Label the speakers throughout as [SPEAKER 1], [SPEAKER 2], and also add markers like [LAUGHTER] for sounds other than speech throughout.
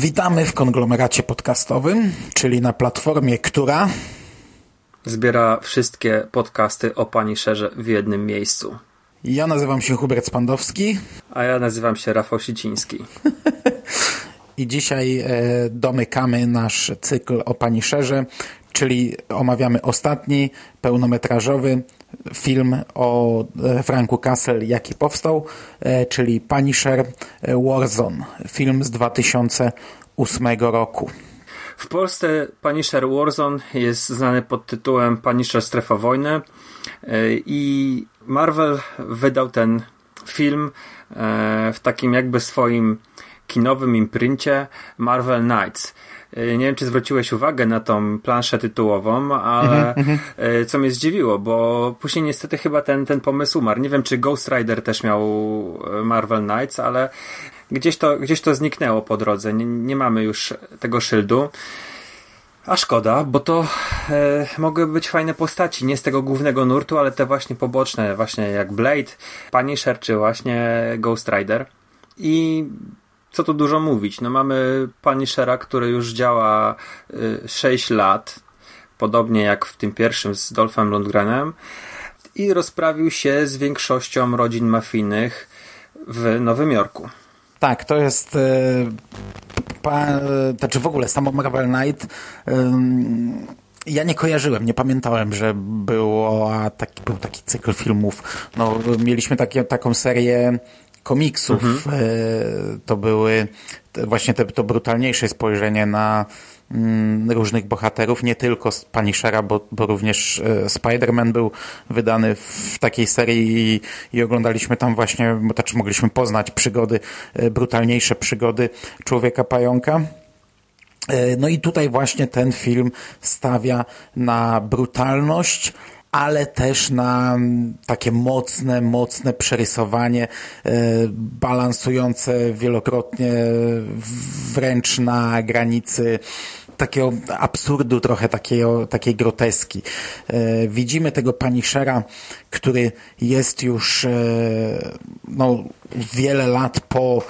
[SPEAKER 1] Witamy w konglomeracie podcastowym, czyli na platformie, która
[SPEAKER 2] Zbiera wszystkie podcasty o Pani Szerze w jednym miejscu.
[SPEAKER 1] ja nazywam się Hubert Spandowski
[SPEAKER 2] A ja nazywam się Rafał Siciński. [LAUGHS]
[SPEAKER 1] i dzisiaj e, domykamy nasz cykl o Pani Szerze, czyli omawiamy ostatni pełnometrażowy film o e, Franku Castle, jaki powstał, e, czyli Punisher e, Warzone, film z 2008 roku.
[SPEAKER 2] W Polsce Punisher Warzone jest znany pod tytułem Punisher Strefa Wojny i Marvel wydał ten film w takim jakby swoim kinowym imprincie Marvel Knights. E, Nie wiem, czy zwróciłeś uwagę na tą planszę tytułową, ale e, co mnie zdziwiło, bo później niestety chyba ten, ten pomysł umarł. Nie wiem, czy Ghost Rider też miał e, Marvel Knights, ale gdzieś to, gdzieś to zniknęło po drodze. Nie, nie mamy już tego szyldu. A szkoda, bo to e, mogłyby być fajne postaci, nie z tego głównego nurtu, ale te właśnie poboczne, właśnie jak Blade, Punisher czy właśnie Ghost Rider. I co tu dużo mówić, no mamy Punishera, który już działa y, 6 lat, podobnie jak w tym pierwszym z Dolphem Lundgrenem i rozprawił się z większością rodzin mafijnych w Nowym Jorku.
[SPEAKER 1] Tak, to jest. E, pa, e, znaczy w ogóle samo Marvel Knight. ja nie kojarzyłem, nie pamiętałem, że było taki, był taki cykl filmów. No, mieliśmy takie, taką serię komiksów. E, to były właśnie te, to brutalniejsze spojrzenie na mm, różnych bohaterów, nie tylko z Punishera, bo, bo również e, Spider-Man był wydany w takiej serii i, i oglądaliśmy tam właśnie, bo znaczy mogliśmy poznać przygody, e, brutalniejsze przygody Człowieka Pająka. No i tutaj właśnie ten film stawia na brutalność, ale też na mm, takie mocne, mocne przerysowanie, e, balansujące wielokrotnie wręcz na granicy takiego absurdu, trochę takiego, takiej groteski. E, Widzimy tego Punishera, który jest już e, no, wiele lat po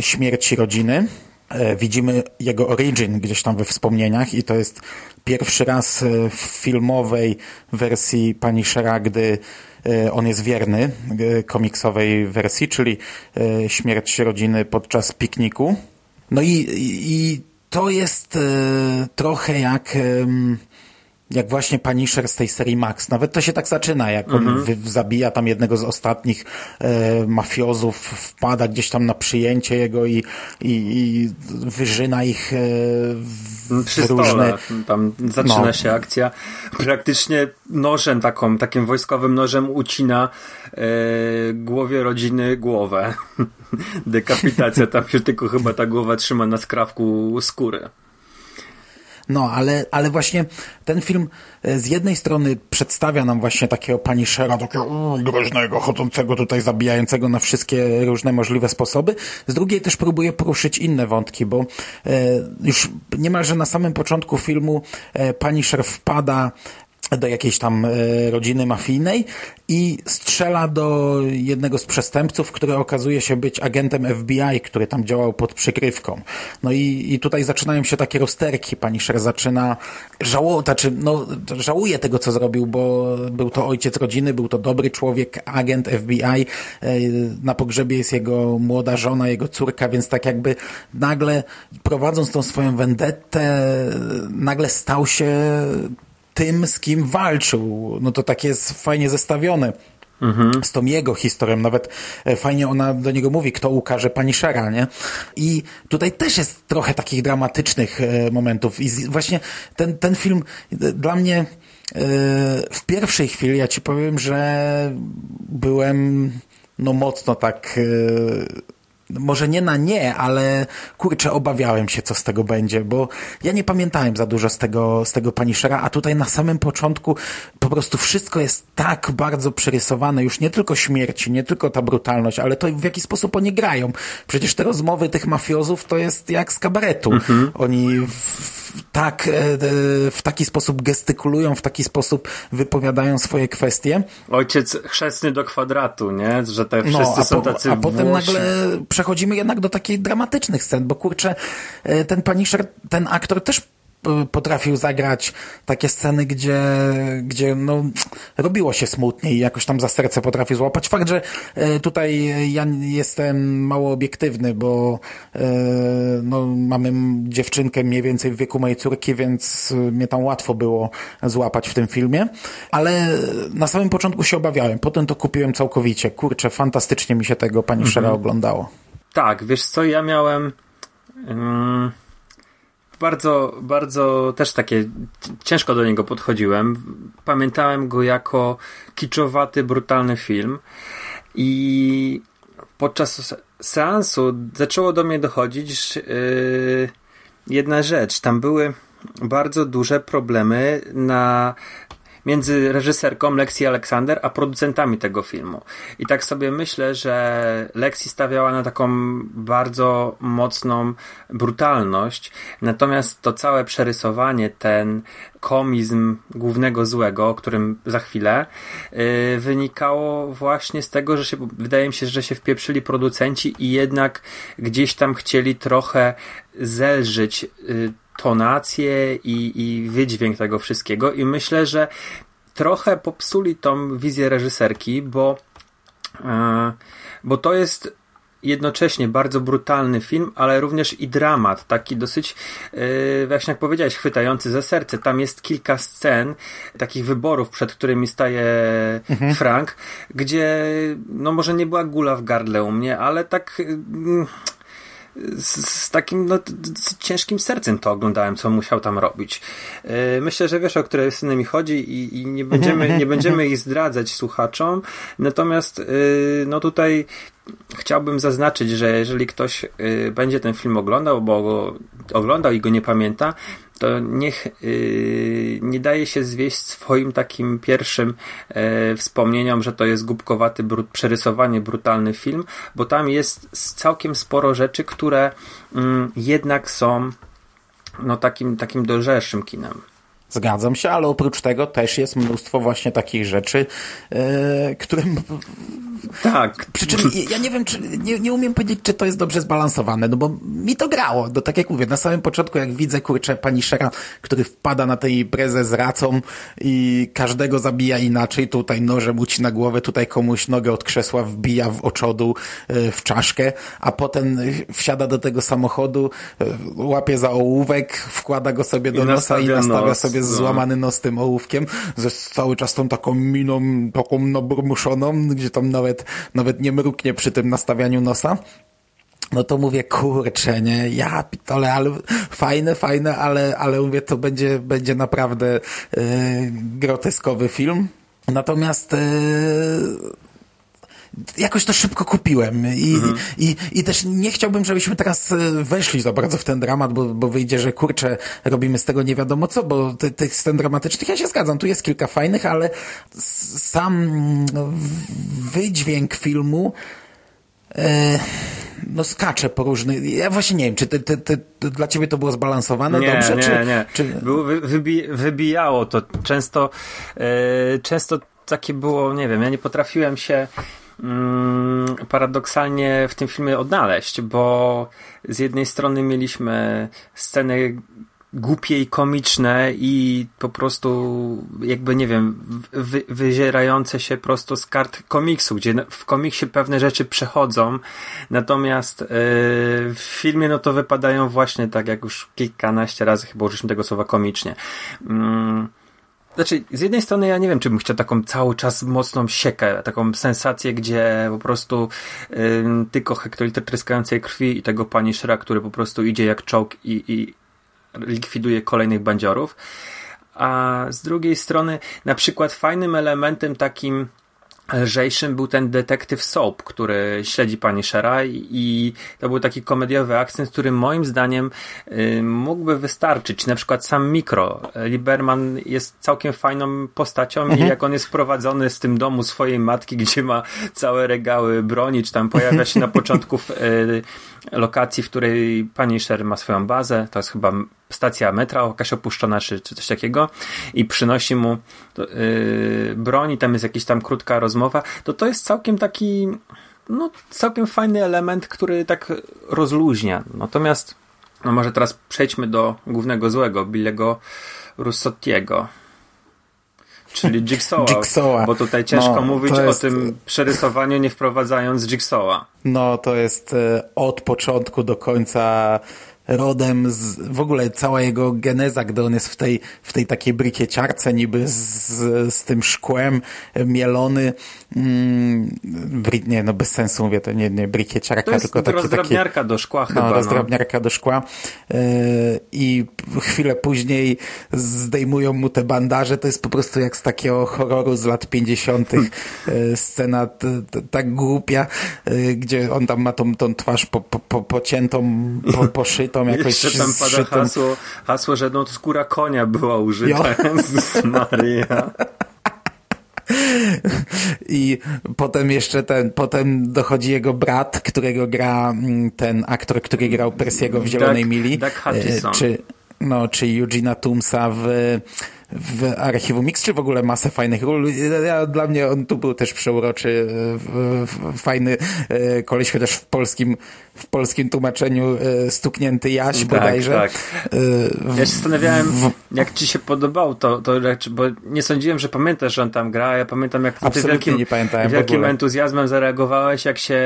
[SPEAKER 1] śmierci rodziny. E, Widzimy jego origin gdzieś tam we wspomnieniach i to jest pierwszy raz e, w filmowej wersji Punishera, gdy e, on jest wierny komiksowej wersji, czyli śmierć rodziny podczas pikniku. No i, i to jest trochę jak jak właśnie Punisher z tej serii Max. Nawet to się tak zaczyna, jak on wy, zabija tam jednego z ostatnich e, mafiozów, wpada gdzieś tam na przyjęcie jego i, i, i wyżyna ich e, w
[SPEAKER 2] przy
[SPEAKER 1] różne...
[SPEAKER 2] Tam zaczyna
[SPEAKER 1] No.
[SPEAKER 2] się akcja. Praktycznie nożem taką, takim wojskowym nożem ucina e, głowie rodziny głowę. [LAUGHS] Dekapitacja, tam się tylko chyba ta głowa trzyma na skrawku skóry.
[SPEAKER 1] No, ale, ale właśnie ten film e, z jednej strony przedstawia nam właśnie takiego Punishera, takiego groźnego, chodzącego tutaj, zabijającego na wszystkie różne możliwe sposoby. Z drugiej też próbuje poruszyć inne wątki, bo e, już niemalże na samym początku filmu e, Punisher wpada do jakiejś tam e, rodziny mafijnej i strzela do jednego z przestępców, który okazuje się być agentem FBI, który tam działał pod przykrywką. No i, i tutaj zaczynają się takie rozterki. Punisher zaczyna żałować, znaczy, no, żałuje tego, co zrobił, bo był to ojciec rodziny, był to dobry człowiek, agent FBI. E, Na pogrzebie jest jego młoda żona, jego córka, więc tak jakby nagle prowadząc tą swoją vendettę, nagle stał się tym, z kim walczył. No to tak jest fajnie zestawione. z tą jego historią. Nawet e, fajnie ona do niego mówi, kto ukaże Punishera, nie? I tutaj też jest trochę takich dramatycznych e, momentów. I właśnie ten, ten film e, dla mnie w pierwszej chwili, ja ci powiem, że byłem no mocno tak może nie na nie, ale kurczę, obawiałem się, co z tego będzie, bo ja nie pamiętałem za dużo z tego, z tego Punishera, a tutaj na samym początku po prostu wszystko jest tak bardzo przerysowane, już nie tylko śmierci, nie tylko ta brutalność, ale to w jaki sposób oni grają. Przecież te rozmowy tych mafiozów to jest jak z kabaretu. Mhm. Oni w, tak, e, w taki sposób gestykulują, w taki sposób wypowiadają swoje kwestie.
[SPEAKER 2] Ojciec chrzestny do kwadratu, nie? Że te no, wszyscy no, są tacy
[SPEAKER 1] A potem nagle przechodzimy jednak do takich dramatycznych scen, bo kurczę, e, ten Punisher, ten aktor też potrafił zagrać takie sceny, gdzie, gdzie no, robiło się smutnie i jakoś tam za serce potrafił złapać. Fakt, że e, tutaj ja jestem mało obiektywny, bo e, no, mamy dziewczynkę mniej więcej w wieku mojej córki, więc mnie tam łatwo było złapać w tym filmie, ale na samym początku się obawiałem, potem to kupiłem całkowicie. Kurczę, fantastycznie mi się tego pani mhm. Szera oglądało.
[SPEAKER 2] Tak, wiesz co, ja miałem... Um bardzo, bardzo też takie ciężko do niego podchodziłem. Pamiętałem go jako kiczowaty, brutalny film i podczas seansu zaczęło do mnie dochodzić yy, jedna rzecz. Tam były bardzo duże problemy na między reżyserką Lexi Alexander a producentami tego filmu. I tak sobie myślę, że Lexi stawiała na taką bardzo mocną brutalność, natomiast to całe przerysowanie, ten komizm głównego złego, o którym za chwilę, yy, wynikało właśnie z tego, że się, wydaje mi się, że się wpieprzyli producenci i jednak gdzieś tam chcieli trochę zelżyć yy, tonację i, i wydźwięk tego wszystkiego i myślę, że trochę popsuli tą wizję reżyserki, bo, e, bo to jest jednocześnie bardzo brutalny film, ale również i dramat, taki dosyć, właśnie jak powiedziałeś, chwytający za serce. Tam jest kilka scen, takich wyborów, przed którymi staje mhm. Frank, gdzie, no może nie była gula w gardle u mnie, ale tak... Z, z takim no, z ciężkim sercem to oglądałem, co musiał tam robić. E, myślę, że wiesz, o które sceny mi chodzi i, i nie, będziemy, nie będziemy ich zdradzać słuchaczom. Natomiast e, no tutaj chciałbym zaznaczyć, że jeżeli ktoś y, będzie ten film oglądał, bo go oglądał i go nie pamięta, to niech y, nie daje się zwieść swoim takim pierwszym y, wspomnieniom, że to jest głupkowaty, brud, przerysowanie, brutalny film, bo tam jest całkiem sporo rzeczy, które mm, jednak są no, takim, takim dojrzalszym kinem.
[SPEAKER 1] Zgadzam się, ale oprócz tego też jest mnóstwo właśnie takich rzeczy, yy, które
[SPEAKER 2] tak.
[SPEAKER 1] Przy czym ja nie wiem, czy, nie, nie umiem powiedzieć, czy to jest dobrze zbalansowane, no bo mi to grało. No, tak jak mówię, na samym początku, jak widzę, kurczę, pani Szera, który wpada na tej imprezę z racą i każdego zabija inaczej, tutaj nożem ucina głowę, tutaj komuś nogę od krzesła wbija w oczodu, e, w czaszkę, a potem wsiada do tego samochodu, e, łapie za ołówek, wkłada go sobie do I nosa i nastawia nos, sobie no. złamany nos tym ołówkiem, ze cały czas tą taką miną, taką naburmuszoną, gdzie tam nawet nawet, nawet nie mruknie przy tym nastawianiu nosa no to mówię, kurczę, nie, ja pitole, ale fajne, fajne, ale, ale mówię, to będzie, będzie naprawdę yy, groteskowy film. Natomiast yy, jakoś to szybko kupiłem I, mhm. i, i też nie chciałbym, żebyśmy teraz weszli za bardzo w ten dramat, bo, bo wyjdzie, że kurczę, robimy z tego nie wiadomo co, bo ty, tych scen dramatycznych, ja się zgadzam, tu jest kilka fajnych, ale sam wydźwięk filmu e, no skacze po różnych... Ja właśnie nie wiem, czy ty, ty, ty, dla ciebie to było zbalansowane
[SPEAKER 2] nie,
[SPEAKER 1] dobrze?
[SPEAKER 2] Nie,
[SPEAKER 1] czy,
[SPEAKER 2] nie,
[SPEAKER 1] czy...
[SPEAKER 2] Było, wybi wybijało to. Często, e, często takie było, nie wiem, ja nie potrafiłem się paradoksalnie w tym filmie odnaleźć, bo z jednej strony mieliśmy sceny głupie i komiczne i po prostu jakby nie wiem wy, wyzierające się prosto z kart komiksu, gdzie w komiksie pewne rzeczy przechodzą natomiast yy, w filmie no to wypadają właśnie tak jak już kilkanaście razy chyba użyliśmy tego słowa komicznie yy. Znaczy, z jednej strony ja nie wiem, czy bym chciał taką cały czas mocną siekę, taką sensację, gdzie po prostu tylko hektolitr tryskającej krwi i tego Punishera, który po prostu idzie jak czołg i, i likwiduje kolejnych bandziorów. A z drugiej strony, na przykład fajnym elementem takim lżejszym był ten detektyw Soap, który śledzi pani Shera i to był taki komediowy akcent, który moim zdaniem y, mógłby wystarczyć. Na przykład sam Mikro. Liberman jest całkiem fajną postacią mhm. i jak on jest wprowadzony z tym domu swojej matki, gdzie ma całe regały broni, czy tam pojawia się na [LAUGHS] początku w, y, lokacji, w której pani Sher ma swoją bazę, to jest chyba stacja metra jakaś opuszczona, czy, czy coś takiego. I przynosi mu yy, broń i tam jest jakaś tam krótka rozmowa, to to jest całkiem taki no, całkiem fajny element, który tak rozluźnia. Natomiast no może teraz przejdźmy do głównego złego, Billego Russottiego czyli Jigsawa, Jigsawa. bo tutaj ciężko no, mówić jest... o tym przerysowaniu nie wprowadzając Jigsawa.
[SPEAKER 1] No to jest e, od początku do końca rodem z, w ogóle cała jego geneza, gdy on jest w tej, w tej takiej brykieciarce niby z, z tym szkłem mielony, mm, nie, no bez sensu mówię, to nie, nie brykieciarka,
[SPEAKER 2] to jest
[SPEAKER 1] tylko taki,
[SPEAKER 2] rozdrabniarka do szkła
[SPEAKER 1] no,
[SPEAKER 2] chyba.
[SPEAKER 1] Rozdrabniarka no. do szkła yy, i chwilę później zdejmują mu te bandaże, to jest po prostu jak z takiego horroru z lat 50. yy, [LAUGHS] scena t, t, tak głupia, yy, gdzie on tam ma tą, tą twarz po, po, po, pociętą, po, [LAUGHS] poszytą tą jakoś
[SPEAKER 2] Jeszcze tam pada hasło, hasło, że no skóra konia była użyta. Jezus [LAUGHS] Maria.
[SPEAKER 1] I potem jeszcze ten, potem dochodzi jego brat, którego gra mm, ten aktor, który grał Persiego w Zielonej
[SPEAKER 2] Doug,
[SPEAKER 1] Mili.
[SPEAKER 2] Doug Hutchison.
[SPEAKER 1] Czy, no, czy Eugena Tumsa w w archiwum Mix, czy w ogóle masę fajnych ról. Ja, dla mnie on tu był też przeuroczy, fajny e, koleś, chociaż w polskim, w polskim tłumaczeniu e, stuknięty Jaś tak, bodajże. Tak.
[SPEAKER 2] E, ja się zastanawiałem, jak ci się podobał to, to bo nie sądziłem, że pamiętasz, że on tam gra. Ja pamiętam, jak
[SPEAKER 1] ty wielkim,
[SPEAKER 2] wielkim entuzjazmem zareagowałeś, jak się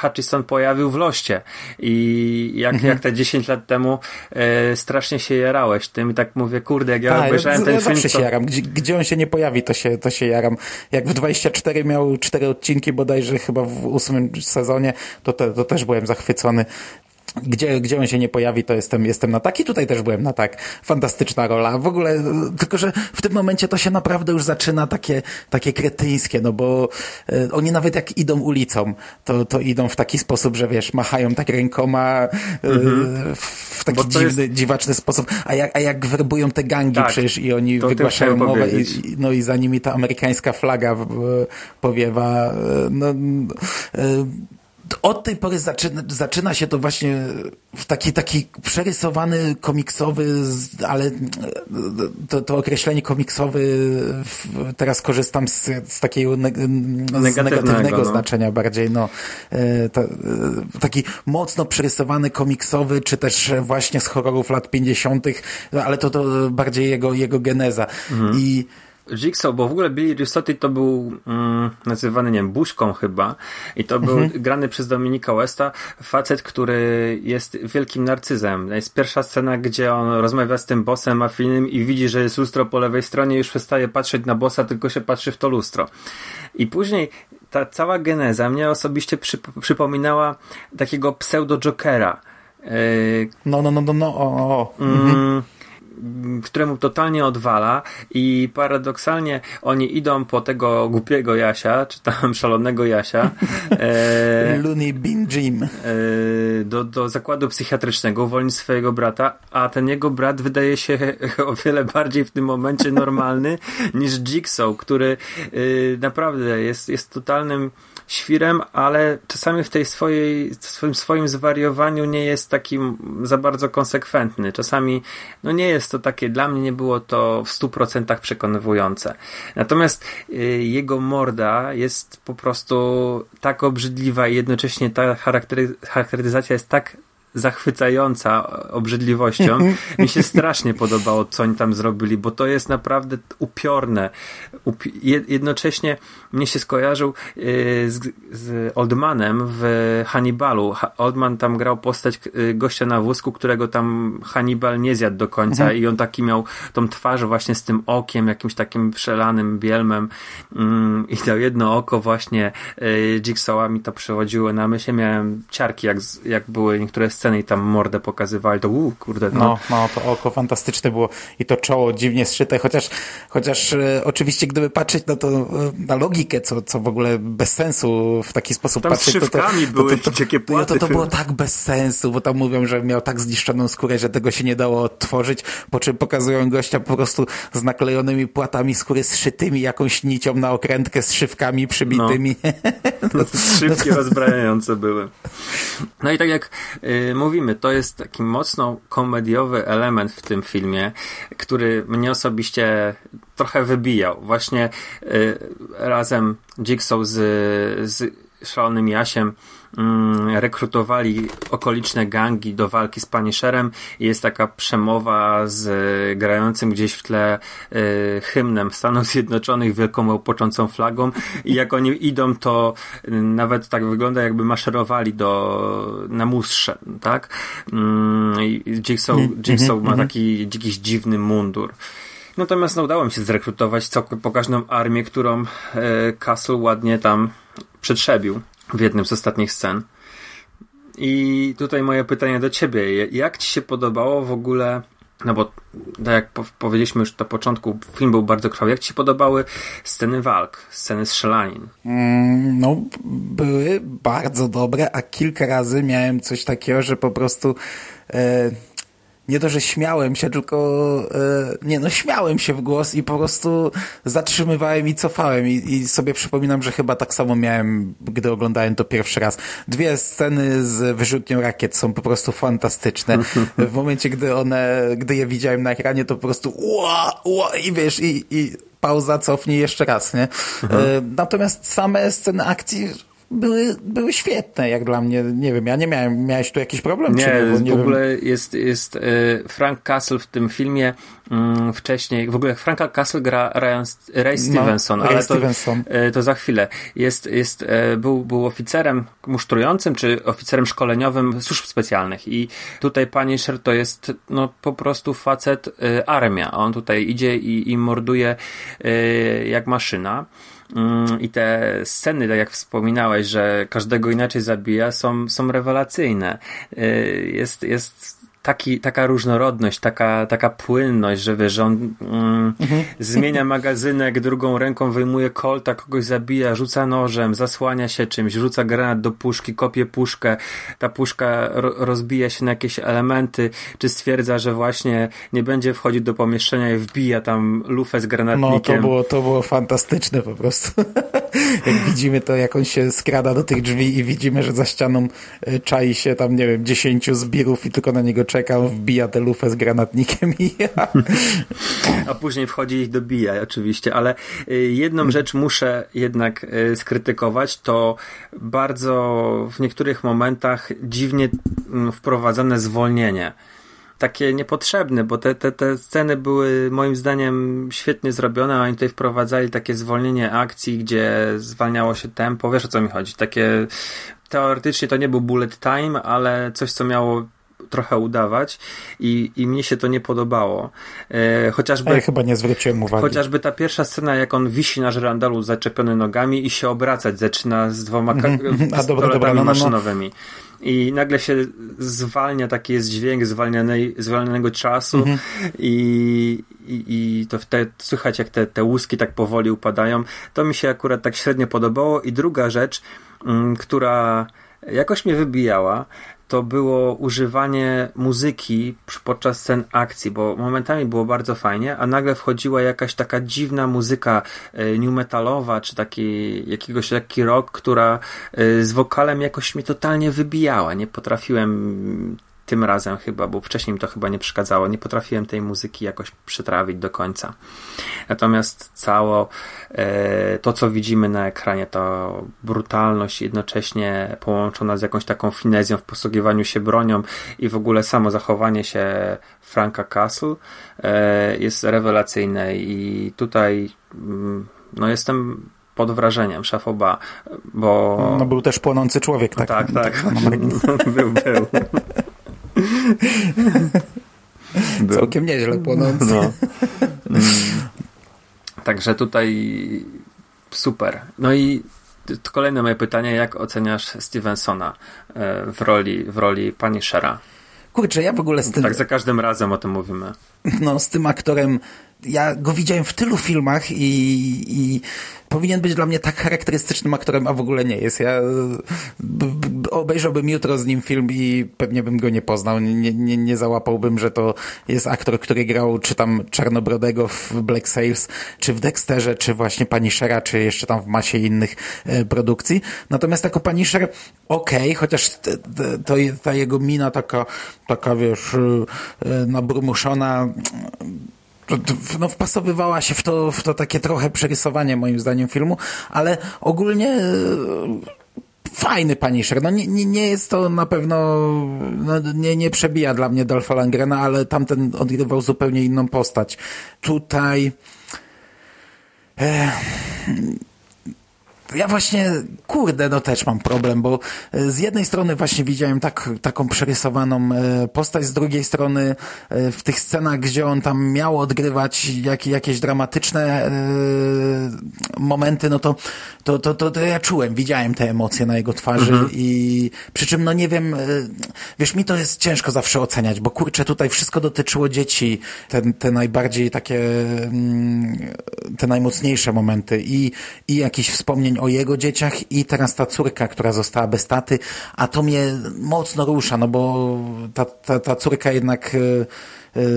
[SPEAKER 2] Hutchison pojawił w Loście i jak, mhm. jak te 10 lat temu e, strasznie się jarałeś tym i tak mówię, kurde, jak ja Ta, obejrzałem ten
[SPEAKER 1] zawsze się jaram. Gdzie, gdzie on się nie pojawi, to się, to się jaram. Jak w 24 miał cztery odcinki bodajże chyba w ósmym sezonie, to, to, to też byłem zachwycony gdzie, gdzie on się nie pojawi, to jestem, jestem na tak i tutaj też byłem na tak. Fantastyczna rola. W ogóle, tylko że w tym momencie to się naprawdę już zaczyna takie, takie kretyńskie, no bo e, oni nawet jak idą ulicą, to, to idą w taki sposób, że wiesz, machają tak rękoma mhm. w taki dziwny, jest... dziwaczny sposób. A jak, a jak werbują te gangi tak, przecież i oni wygłaszają mowę i, no i za nimi ta amerykańska flaga powiewa, e, no, e, od tej pory zaczyna, zaczyna się to właśnie w taki, taki przerysowany komiksowy, ale to, to określenie komiksowy teraz korzystam z, z takiego ne, z negatywnego no. znaczenia bardziej. No, e, to, e, taki mocno przerysowany komiksowy, czy też właśnie z horrorów lat 50., ale to, to bardziej jego, jego geneza. Mhm. I
[SPEAKER 2] Jigsaw, bo w ogóle Billy Risotti to był mm, nazywany, nie wiem, buźką chyba i to był mhm. grany przez Dominika Westa, facet, który jest wielkim narcyzem. Jest pierwsza scena, gdzie on rozmawia z tym bossem mafijnym i widzi, że jest lustro po lewej stronie już przestaje patrzeć na bossa, tylko się patrzy w to lustro. I później ta cała geneza mnie osobiście przypominała takiego pseudo-jokera. Yy,
[SPEAKER 1] no, no, no, no, no, o, o. Mm, mhm
[SPEAKER 2] któremu totalnie odwala i paradoksalnie oni idą po tego głupiego Jasia, czy tam [LAUGHS] szalonego Jasia
[SPEAKER 1] e, Looney Bin Jim. e,
[SPEAKER 2] do, do zakładu psychiatrycznego, uwolnić swojego brata, a ten jego brat wydaje się [LAUGHS] o wiele bardziej w tym momencie normalny niż Jigsaw, który e, naprawdę jest, jest totalnym świrem, ale czasami w tej swojej, w swoim, swoim zwariowaniu nie jest takim za bardzo konsekwentny. Czasami no nie jest to takie, dla mnie nie było to w stu procentach przekonywujące. Natomiast y, jego morda jest po prostu tak obrzydliwa i jednocześnie ta charaktery, charakteryzacja jest tak zachwycająca obrzydliwością. [LAUGHS] Mi się strasznie podobało, co oni tam zrobili, bo to jest naprawdę upiorne. Upi jednocześnie mnie się skojarzył yy, z, z, Oldmanem w Hannibalu. Oldman tam grał postać yy, gościa na wózku, którego tam Hannibal nie zjadł do końca mhm. i on taki miał tą twarz właśnie z tym okiem, jakimś takim przelanym bielmem yy, i to jedno oko właśnie yy, Jigsaw'a mi to przychodziło na myśl. Miałem ciarki, jak, jak były niektóre sceny sceny i tam mordę pokazywali, to uuu, kurde.
[SPEAKER 1] No. no, no, to oko fantastyczne było i to czoło dziwnie zszyte, chociaż, chociaż e, oczywiście gdyby patrzeć na to, e, na logikę, co, co w ogóle bez sensu w taki sposób
[SPEAKER 2] tam
[SPEAKER 1] patrzeć,
[SPEAKER 2] z to, to,
[SPEAKER 1] były
[SPEAKER 2] to, to, to,
[SPEAKER 1] płaty, to, to było tak bez sensu, bo tam mówią, że miał tak zniszczoną skórę, że tego się nie dało odtworzyć, po czym pokazują gościa po prostu z naklejonymi płatami skóry zszytymi jakąś nicią na okrętkę z szywkami przybitymi.
[SPEAKER 2] No. [LAUGHS] Szybkie rozbrajające były. No i tak jak y, mówimy, to jest taki mocno komediowy element w tym filmie, który mnie osobiście trochę wybijał. Właśnie y, razem Jigsaw z, z szalonym Jasiem rekrutowali okoliczne gangi do walki z Punisherem i jest taka przemowa z grającym gdzieś w tle y, hymnem Stanów Zjednoczonych wielką łopoczącą flagą i jak oni idą to y, nawet tak wygląda jakby maszerowali do na mustrze, tak? Mm, Jigsaw, mhm, Jigsaw ma mhm. taki jakiś dziwny mundur. Natomiast no, udało mi się zrekrutować całkiem pokaźną armię, którą e, Castle ładnie tam przetrzebił w jednym z ostatnich scen. I tutaj moje pytanie do ciebie. Jak ci się podobało w ogóle, no bo tak jak powiedzieliśmy już na początku, film był bardzo krwawy. Jak ci się podobały sceny walk, sceny strzelanin?
[SPEAKER 1] Mm, no, były bardzo dobre, a kilka razy miałem coś takiego, że po prostu e, nie to, że śmiałem się, tylko e, nie no, śmiałem się w głos i po prostu zatrzymywałem i cofałem I, i sobie przypominam, że chyba tak samo miałem, gdy oglądałem to pierwszy raz. Dwie sceny z wyrzutnią rakiet są po prostu fantastyczne. W momencie, gdy one, gdy je widziałem na ekranie, to po prostu ua, ua, i wiesz, i, i pauza, cofnij jeszcze raz, nie? E, natomiast same sceny akcji były, były świetne, jak dla mnie. Nie wiem, ja nie miałem, miałeś tu jakiś problem?
[SPEAKER 2] Nie,
[SPEAKER 1] nie,
[SPEAKER 2] nie w ogóle wiem. jest, jest e, Frank Castle w tym filmie mm, wcześniej, w ogóle Franka Castle gra Ryan, Ray no, Stevenson, no, ale to, Stevenson. E, to za chwilę. Jest, jest, e, był, był oficerem musztrującym, czy oficerem szkoleniowym służb specjalnych i tutaj Punisher to jest no po prostu facet armia. On tutaj idzie i, i morduje jak maszyna. Mm, I te sceny, tak jak wspominałeś, że każdego inaczej zabija, są, są rewelacyjne. Y, jest, jest taki, taka różnorodność, taka, taka płynność, że wiesz, że on mm, mhm. zmienia [LAUGHS] magazynek, drugą ręką wyjmuje kolta, kogoś zabija, rzuca nożem, zasłania się czymś, rzuca granat do puszki, kopie puszkę, ta puszka ro rozbija się na jakieś elementy, czy stwierdza, że właśnie nie będzie wchodzić do pomieszczenia i wbija tam lufę z granatnikiem.
[SPEAKER 1] No to było, to było fantastyczne po prostu. [LAUGHS] jak widzimy to, jak on się skrada do tych drzwi i widzimy, że za ścianą y, czai się tam, nie wiem, dziesięciu zbirów i tylko na niego czeka, wbija tę lufę z granatnikiem i ja.
[SPEAKER 2] A później wchodzi i dobija oczywiście, ale y, jedną rzecz muszę jednak y, skrytykować, to bardzo w niektórych momentach dziwnie mm, wprowadzane zwolnienie takie niepotrzebne, bo te, te, te sceny były moim zdaniem świetnie zrobione, a oni tutaj wprowadzali takie zwolnienie akcji, gdzie zwalniało się tempo, wiesz o co mi chodzi, takie teoretycznie to nie był bullet time, ale coś co miało trochę udawać i, i mnie się to nie podobało. E, chociażby,
[SPEAKER 1] ja chyba nie zwróciłem uwagi.
[SPEAKER 2] Chociażby ta pierwsza scena, jak on wisi na żerandalu zaczepiony nogami i się obracać zaczyna z dwoma mm [LAUGHS] A, dobra, dobra, no, no, no. I nagle się zwalnia, taki jest dźwięk zwalnianej, zwalnianego czasu mhm. i, i, i to wtedy słychać, jak te, te łuski tak powoli upadają. To mi się akurat tak średnio podobało. I druga rzecz, mm, która jakoś mnie wybijała, to było używanie muzyki podczas scen akcji, bo momentami było bardzo fajnie, a nagle wchodziła jakaś taka dziwna muzyka e, new metalowa, czy taki jakiegoś lekki rock, która e, z wokalem jakoś mnie totalnie wybijała. Nie potrafiłem tym razem chyba, bo wcześniej mi to chyba nie przeszkadzało. Nie potrafiłem tej muzyki jakoś przetrawić do końca. Natomiast cało e, to, co widzimy na ekranie, to brutalność jednocześnie połączona z jakąś taką finezją w posługiwaniu się bronią i w ogóle samo zachowanie się Franka Castle e, jest rewelacyjne i tutaj mm, no jestem pod wrażeniem szafoba, bo...
[SPEAKER 1] No był też płonący człowiek, tak?
[SPEAKER 2] Tak, tak. [LAUGHS] był, był. [LAUGHS] [LAUGHS]
[SPEAKER 1] Całkiem nieźle płonący. No.
[SPEAKER 2] Mm. Także tutaj super. No i kolejne moje pytanie, jak oceniasz Stevensona e, w roli, w roli Punishera?
[SPEAKER 1] Kurczę, ja w ogóle z tym...
[SPEAKER 2] Tak za każdym razem o tym mówimy.
[SPEAKER 1] No, z tym aktorem ja go widziałem w tylu filmach i, i powinien być dla mnie tak charakterystycznym aktorem, a w ogóle nie jest. Ja b, b, obejrzałbym jutro z nim film i pewnie bym go nie poznał. Nie, nie, nie załapałbym, że to jest aktor, który grał czy tam Czarnobrodego w Black Sails, czy w Dexterze, czy właśnie Punishera, czy jeszcze tam w masie innych e, produkcji. Natomiast jako Punisher okej, okay, chociaż to, ta jego mina taka, taka wiesz, e, nabrumuszona no, wpasowywała się w to, w to takie trochę przerysowanie moim zdaniem filmu, ale ogólnie e, fajny Punisher. No nie, nie, nie jest to na pewno, no, nie, nie przebija dla mnie Dolpha Langrena, ale tamten odgrywał zupełnie inną postać. Tutaj e, ja właśnie, kurde, no też mam problem, bo e, z jednej strony właśnie widziałem tak, taką przerysowaną e, postać, z drugiej strony e, w tych scenach, gdzie on tam miał odgrywać jak, jakieś dramatyczne momenty, no to, to, to, to, to ja czułem, widziałem te emocje na jego twarzy mhm. i przy czym, no nie wiem, wiesz, mi to jest ciężko zawsze oceniać, bo kurczę, tutaj wszystko dotyczyło dzieci, te, te najbardziej takie, mm, te najmocniejsze momenty i, i jakichś wspomnień o jego dzieciach i teraz ta córka, która została bez taty, a to mnie mocno rusza, no bo ta, ta, ta córka jednak e,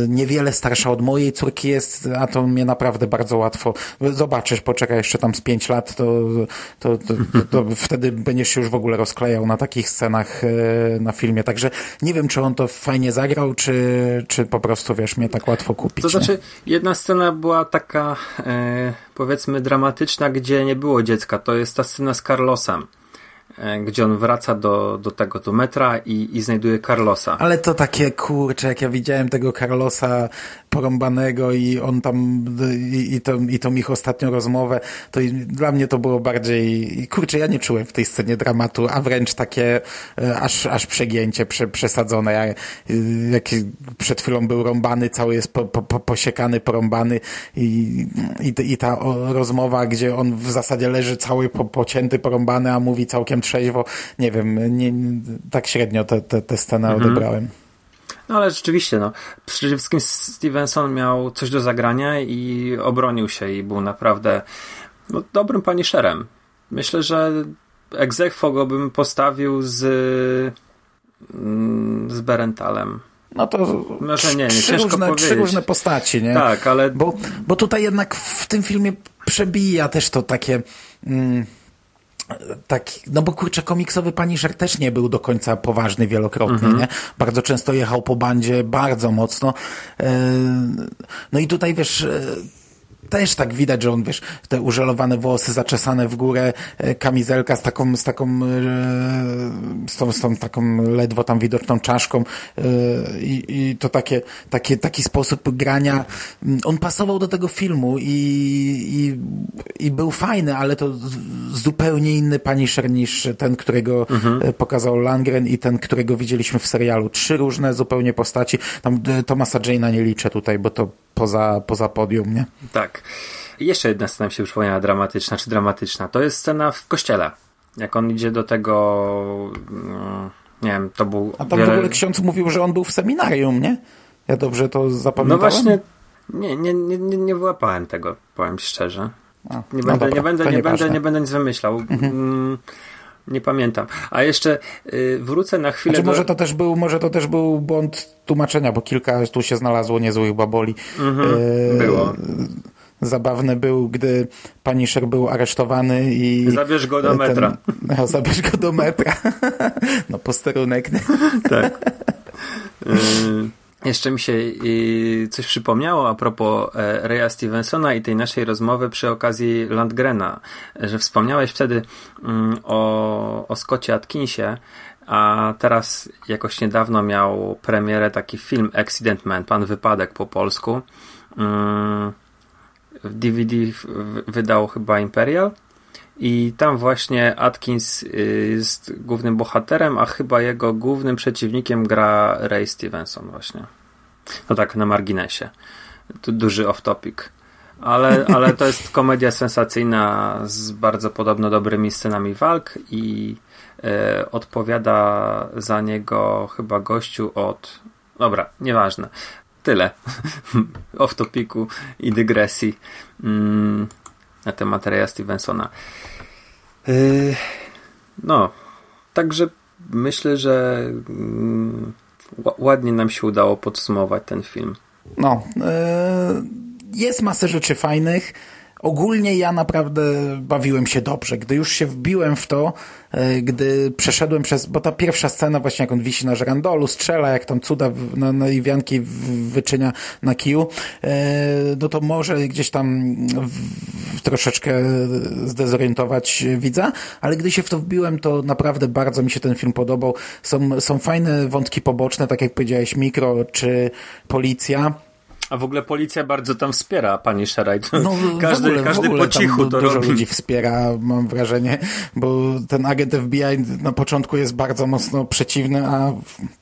[SPEAKER 1] niewiele starsza od mojej córki jest, a to mnie naprawdę bardzo łatwo zobaczysz, poczekaj jeszcze tam z pięć lat, to, to, to, to, [LAUGHS] wtedy będziesz się już w ogóle rozklejał na takich scenach e, na filmie, także nie wiem, czy on to fajnie zagrał, czy, czy po prostu, wiesz, mnie tak łatwo kupić.
[SPEAKER 2] To znaczy, nie? jedna scena była taka e, powiedzmy dramatyczna, gdzie nie było dziecka, to jest ta scena z Carlosem E, gdzie on wraca do, do tego, do metra i, i znajduje Carlosa.
[SPEAKER 1] Ale to takie, kurcze, jak ja widziałem tego Carlosa porąbanego i on tam, i, i, to, i tą ich ostatnią rozmowę, to dla mnie to było bardziej, kurczę, ja nie czułem w tej scenie dramatu, a wręcz takie e, aż, aż przegięcie, prze, przesadzone. Ja, jak przed chwilą był rąbany, cały jest po, po, posiekany, porąbany i, i, i ta rozmowa, gdzie on w zasadzie leży cały po, pocięty, porąbany, a mówi całkiem trzeźwo, nie wiem, nie, tak średnio tę te, te, te scenę mhm. odebrałem.
[SPEAKER 2] No ale rzeczywiście, no. Przede wszystkim Stevenson miał coś do zagrania i obronił się i był naprawdę no, dobrym paniszerem. Myślę, że egzekwo go bym postawił z mm, z Berentalem.
[SPEAKER 1] No to Może nie, nie, trzy, różne, trzy różne postaci, nie?
[SPEAKER 2] Tak, ale...
[SPEAKER 1] Bo, bo tutaj jednak w tym filmie przebija też to takie... Mm, tak, no bo kurczę, komiksowy Punisher też nie był do końca poważny wielokrotnie, mhm. nie? Bardzo często jechał po bandzie, bardzo mocno. E, no i tutaj wiesz, e, też tak widać, że on, wiesz, te użelowane włosy zaczesane w górę, e, kamizelka z taką, z taką, e, z tą, z tą taką ledwo tam widoczną czaszką e, i, i to takie, takie, taki sposób grania. On pasował do tego filmu i, i, i był fajny, ale to zupełnie inny Punisher niż ten, którego mhm. pokazał Langren i ten, którego widzieliśmy w serialu. Trzy różne zupełnie postaci. Tam Thomasa Jane'a nie liczę tutaj, bo to poza, poza podium, nie?
[SPEAKER 2] Tak. I jeszcze jedna scena mi się przypomniała dramatyczna, czy dramatyczna. To jest scena w kościele. Jak on idzie do tego, mm, nie wiem, to był...
[SPEAKER 1] A tam wiele... w ogóle ksiądz mówił, że on był w seminarium, nie? Ja dobrze to zapamiętałem?
[SPEAKER 2] No właśnie, nie, nie, nie, nie, nie wyłapałem tego, powiem szczerze. A, nie, no będę, dobra, nie, będę, nie, będę, nie będę nic wymyślał. Mhm. Mm, nie pamiętam. A jeszcze y, wrócę na chwilę.
[SPEAKER 1] Znaczy, do... może, to też był, może to też był błąd tłumaczenia, bo kilka tu się znalazło niezłych baboli. Mhm,
[SPEAKER 2] y, było.
[SPEAKER 1] Zabawny był, gdy Punisher był aresztowany i...
[SPEAKER 2] Zabierz go do metra. [LAUGHS]
[SPEAKER 1] Ten, no, zabierz go do metra. [LAUGHS] no posterunek. [LAUGHS]
[SPEAKER 2] tak. Y jeszcze mi się y, coś przypomniało a propos e, Raya Stevensona i tej naszej rozmowy przy okazji Landgrena, że wspomniałeś wtedy mm, o, o Scottie Atkinsie, a teraz jakoś niedawno miał premierę taki film Accident Man, Pan Wypadek po polsku. W DVD wydał chyba Imperial i tam właśnie Atkins y, jest głównym bohaterem, a chyba jego głównym przeciwnikiem gra Ray Stevenson właśnie. No tak, na marginesie. Duży off-topic. ale, [LAUGHS] ale to jest komedia sensacyjna z bardzo podobno dobrymi scenami walk i e, odpowiada za niego chyba gościu od. Dobra, nieważne. Tyle. [LAUGHS] Off topiku i dygresji mm, na temat Reya Stevensona. E, no, także myślę, że mm, ładnie nam się udało podsumować ten film.
[SPEAKER 1] No, e, jest masę rzeczy fajnych. Ogólnie ja naprawdę bawiłem się dobrze. Gdy już się wbiłem w to, e, gdy przeszedłem przez, bo ta pierwsza scena właśnie jak on wisi na żerandolu, strzela, jak tam cuda na, na Iwianki wyczynia na kiju, e, no to może gdzieś tam w, troszeczkę zdezorientować widza, ale gdy się w to wbiłem, to naprawdę bardzo mi się ten film podobał. Są, są fajne wątki poboczne, tak jak powiedziałeś, mikro czy policja
[SPEAKER 2] a w ogóle policja bardzo tam wspiera pani Sherride. No, każdy ogóle, każdy po cichu to
[SPEAKER 1] dużo
[SPEAKER 2] robi.
[SPEAKER 1] ludzi wspiera, mam wrażenie, bo ten agent FBI na początku jest bardzo mocno przeciwny, a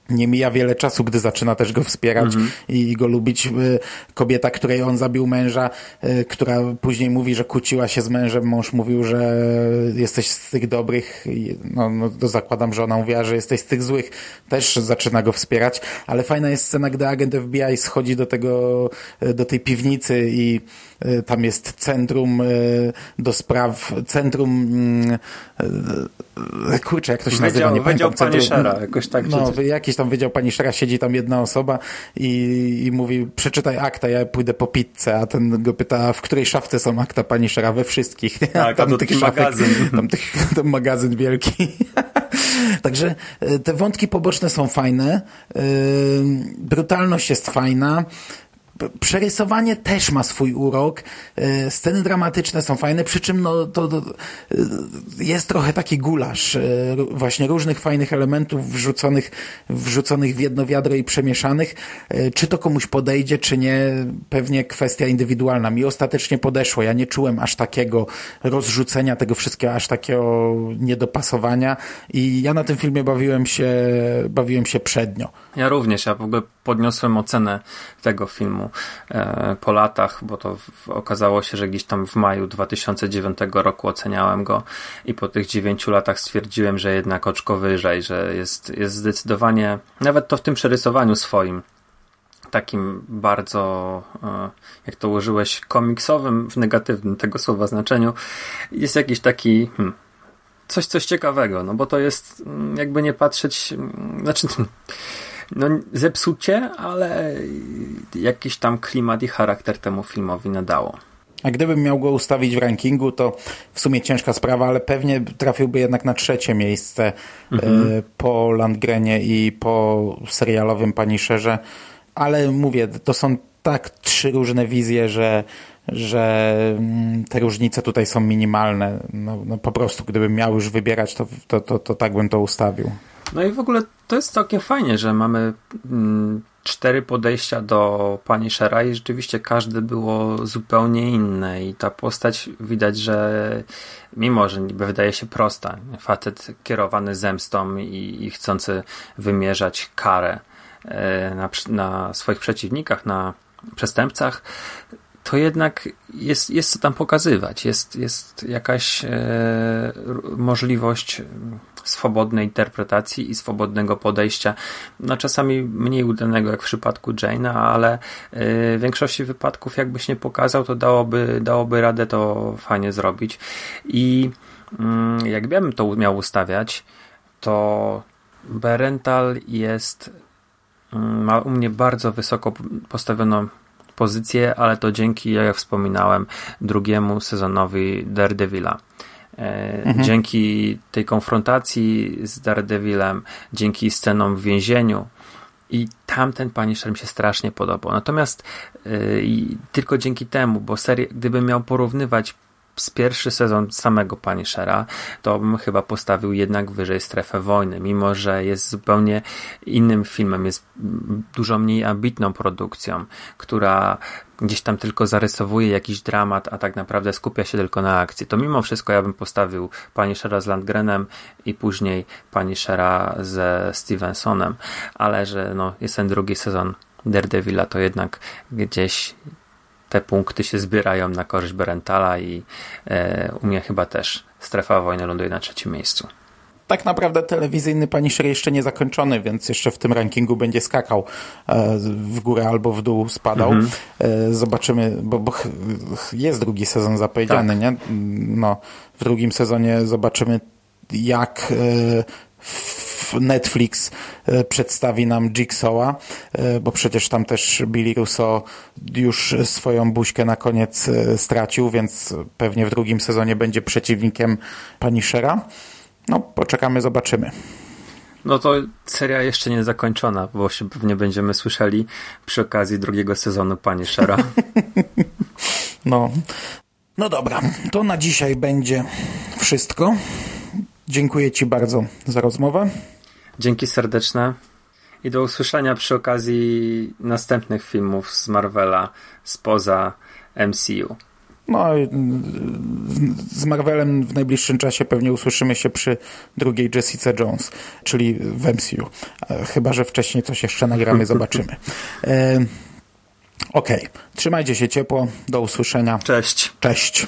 [SPEAKER 1] nie mija wiele czasu, gdy zaczyna też go wspierać -hmm. i go lubić. Y, kobieta, której on zabił męża, y, która później mówi, że kłóciła się z mężem, mąż mówił, że jesteś z tych dobrych, no, no to zakładam, że ona mówiła, że jesteś z tych złych, też zaczyna go wspierać, ale fajna jest scena, gdy agent FBI schodzi do tego, y, do tej piwnicy i tam jest centrum e, do spraw, centrum mm, e, kurczę, jak to się nazywa, nie
[SPEAKER 2] pamiętam. Pani Szera, jakoś tak.
[SPEAKER 1] No, jakiś tam Wydział Pani Szera, siedzi tam jedna osoba i, i mówi, przeczytaj akta, ja pójdę po pizzę, a ten go pyta, w której szafce są akta Pani Szera? We wszystkich.
[SPEAKER 2] Tak, [LAUGHS] [LAUGHS] tam tych szafek, magazyn.
[SPEAKER 1] Tam, tych, tam magazyn wielki. [LAUGHS] Także te wątki poboczne są fajne, brutalność jest fajna, Przerysowanie też ma swój urok. E, sceny dramatyczne są fajne, przy czym no, to, to e, jest trochę taki gulasz e, właśnie różnych fajnych elementów wrzuconych, wrzuconych w jedno wiadro i przemieszanych. Czy to komuś podejdzie, czy nie, pewnie kwestia indywidualna. Mi ostatecznie podeszło. Ja nie czułem aż takiego rozrzucenia tego wszystkiego, aż takiego niedopasowania i ja na tym filmie bawiłem się, bawiłem się przednio.
[SPEAKER 2] Ja również, ja w ogóle podniosłem ocenę tego filmu e, po latach, bo to okazało się, że gdzieś tam w maju 2009 roku oceniałem go i po tych 9 latach stwierdziłem, że jednak oczko wyżej, że jest, jest zdecydowanie, nawet to w tym przerysowaniu swoim, takim bardzo, e, jak to użyłeś, komiksowym w negatywnym tego słowa znaczeniu, jest jakiś taki hmm, coś, coś ciekawego, no bo to jest mm, jakby nie patrzeć, mm, znaczy [LAUGHS] no, zepsucie, ale jakiś tam klimat i charakter temu filmowi nadało.
[SPEAKER 1] A gdybym miał go ustawić w rankingu, to w sumie ciężka sprawa, ale pewnie trafiłby jednak na trzecie miejsce mhm. y, po Landgrenie i po serialowym Punisherze. Ale mówię, to są tak trzy różne wizje, że, że mm, te różnice tutaj są minimalne. No, no po prostu, gdybym miał już wybierać, to, to, to, to tak bym to ustawił.
[SPEAKER 2] No i w ogóle to jest całkiem fajnie, że mamy mm, cztery podejścia do pani Shera i rzeczywiście każde było zupełnie inne i ta postać widać, że mimo, że niby wydaje się prosta, facet kierowany zemstą i, i chcący wymierzać karę e, na, na swoich przeciwnikach, na przestępcach, to jednak jest, jest co tam pokazywać. Jest, jest jakaś e, możliwość swobodnej interpretacji i swobodnego podejścia. No czasami mniej udanego jak w przypadku Jane'a, ale e, w większości wypadków jakbyś nie pokazał, to dałoby, dałoby radę to fajnie zrobić. I mm, jakbym to miał ustawiać, to Berental jest mm, ma u mnie bardzo wysoko postawioną pozycję, ale to dzięki, jak wspominałem, drugiemu sezonowi Daredevila. E, mhm. Dzięki tej konfrontacji z Daredevilem, dzięki scenom w więzieniu, i tamten Punisher mi się strasznie podobał. Natomiast yy, tylko dzięki temu, bo serię, gdybym miał porównywać z pierwszy sezon samego Punishera, to bym chyba postawił jednak wyżej strefę wojny, mimo że jest zupełnie innym filmem, jest dużo mniej ambitną produkcją, która gdzieś tam tylko zarysowuje jakiś dramat, a tak naprawdę skupia się tylko na akcji. To mimo wszystko ja bym postawił Punishera z Landgrenem i później Punishera ze Stevensonem, ale że no, jest ten drugi sezon Daredevila, to jednak gdzieś te punkty się zbierają na korzyść Berentala i e, u mnie chyba też Strefa Wojny ląduje na trzecim miejscu.
[SPEAKER 1] Tak naprawdę telewizyjny Punisher jeszcze nie zakończony, więc jeszcze w tym rankingu będzie skakał e, w górę albo w dół spadał.
[SPEAKER 2] Mhm.
[SPEAKER 1] E, zobaczymy, bo, bo jest drugi sezon zapowiedziany,
[SPEAKER 2] Tak.
[SPEAKER 1] nie? No, w drugim sezonie zobaczymy jak e, f- Netflix e, przedstawi nam Jigsaw'a, e, bo przecież tam też Billy Russo już swoją buźkę na koniec e, stracił, więc pewnie w drugim sezonie będzie przeciwnikiem Punishera. No, poczekamy, zobaczymy.
[SPEAKER 2] No to seria jeszcze nie zakończona, bo się pewnie będziemy słyszeli przy okazji drugiego sezonu Punishera. [LAUGHS]
[SPEAKER 1] No, no dobra, to na dzisiaj będzie wszystko. Dziękuję Ci bardzo za rozmowę.
[SPEAKER 2] Dzięki serdeczne i do usłyszenia przy okazji następnych filmów z Marvela spoza MCU.
[SPEAKER 1] No, mm, z Marvelem w najbliższym czasie pewnie usłyszymy się przy drugiej Jessica Jones, czyli w MCU. E, Chyba, że wcześniej coś jeszcze nagramy, [LAUGHS] zobaczymy. E, Okej, trzymajcie się ciepło, do usłyszenia.
[SPEAKER 2] Cześć!
[SPEAKER 1] Cześć.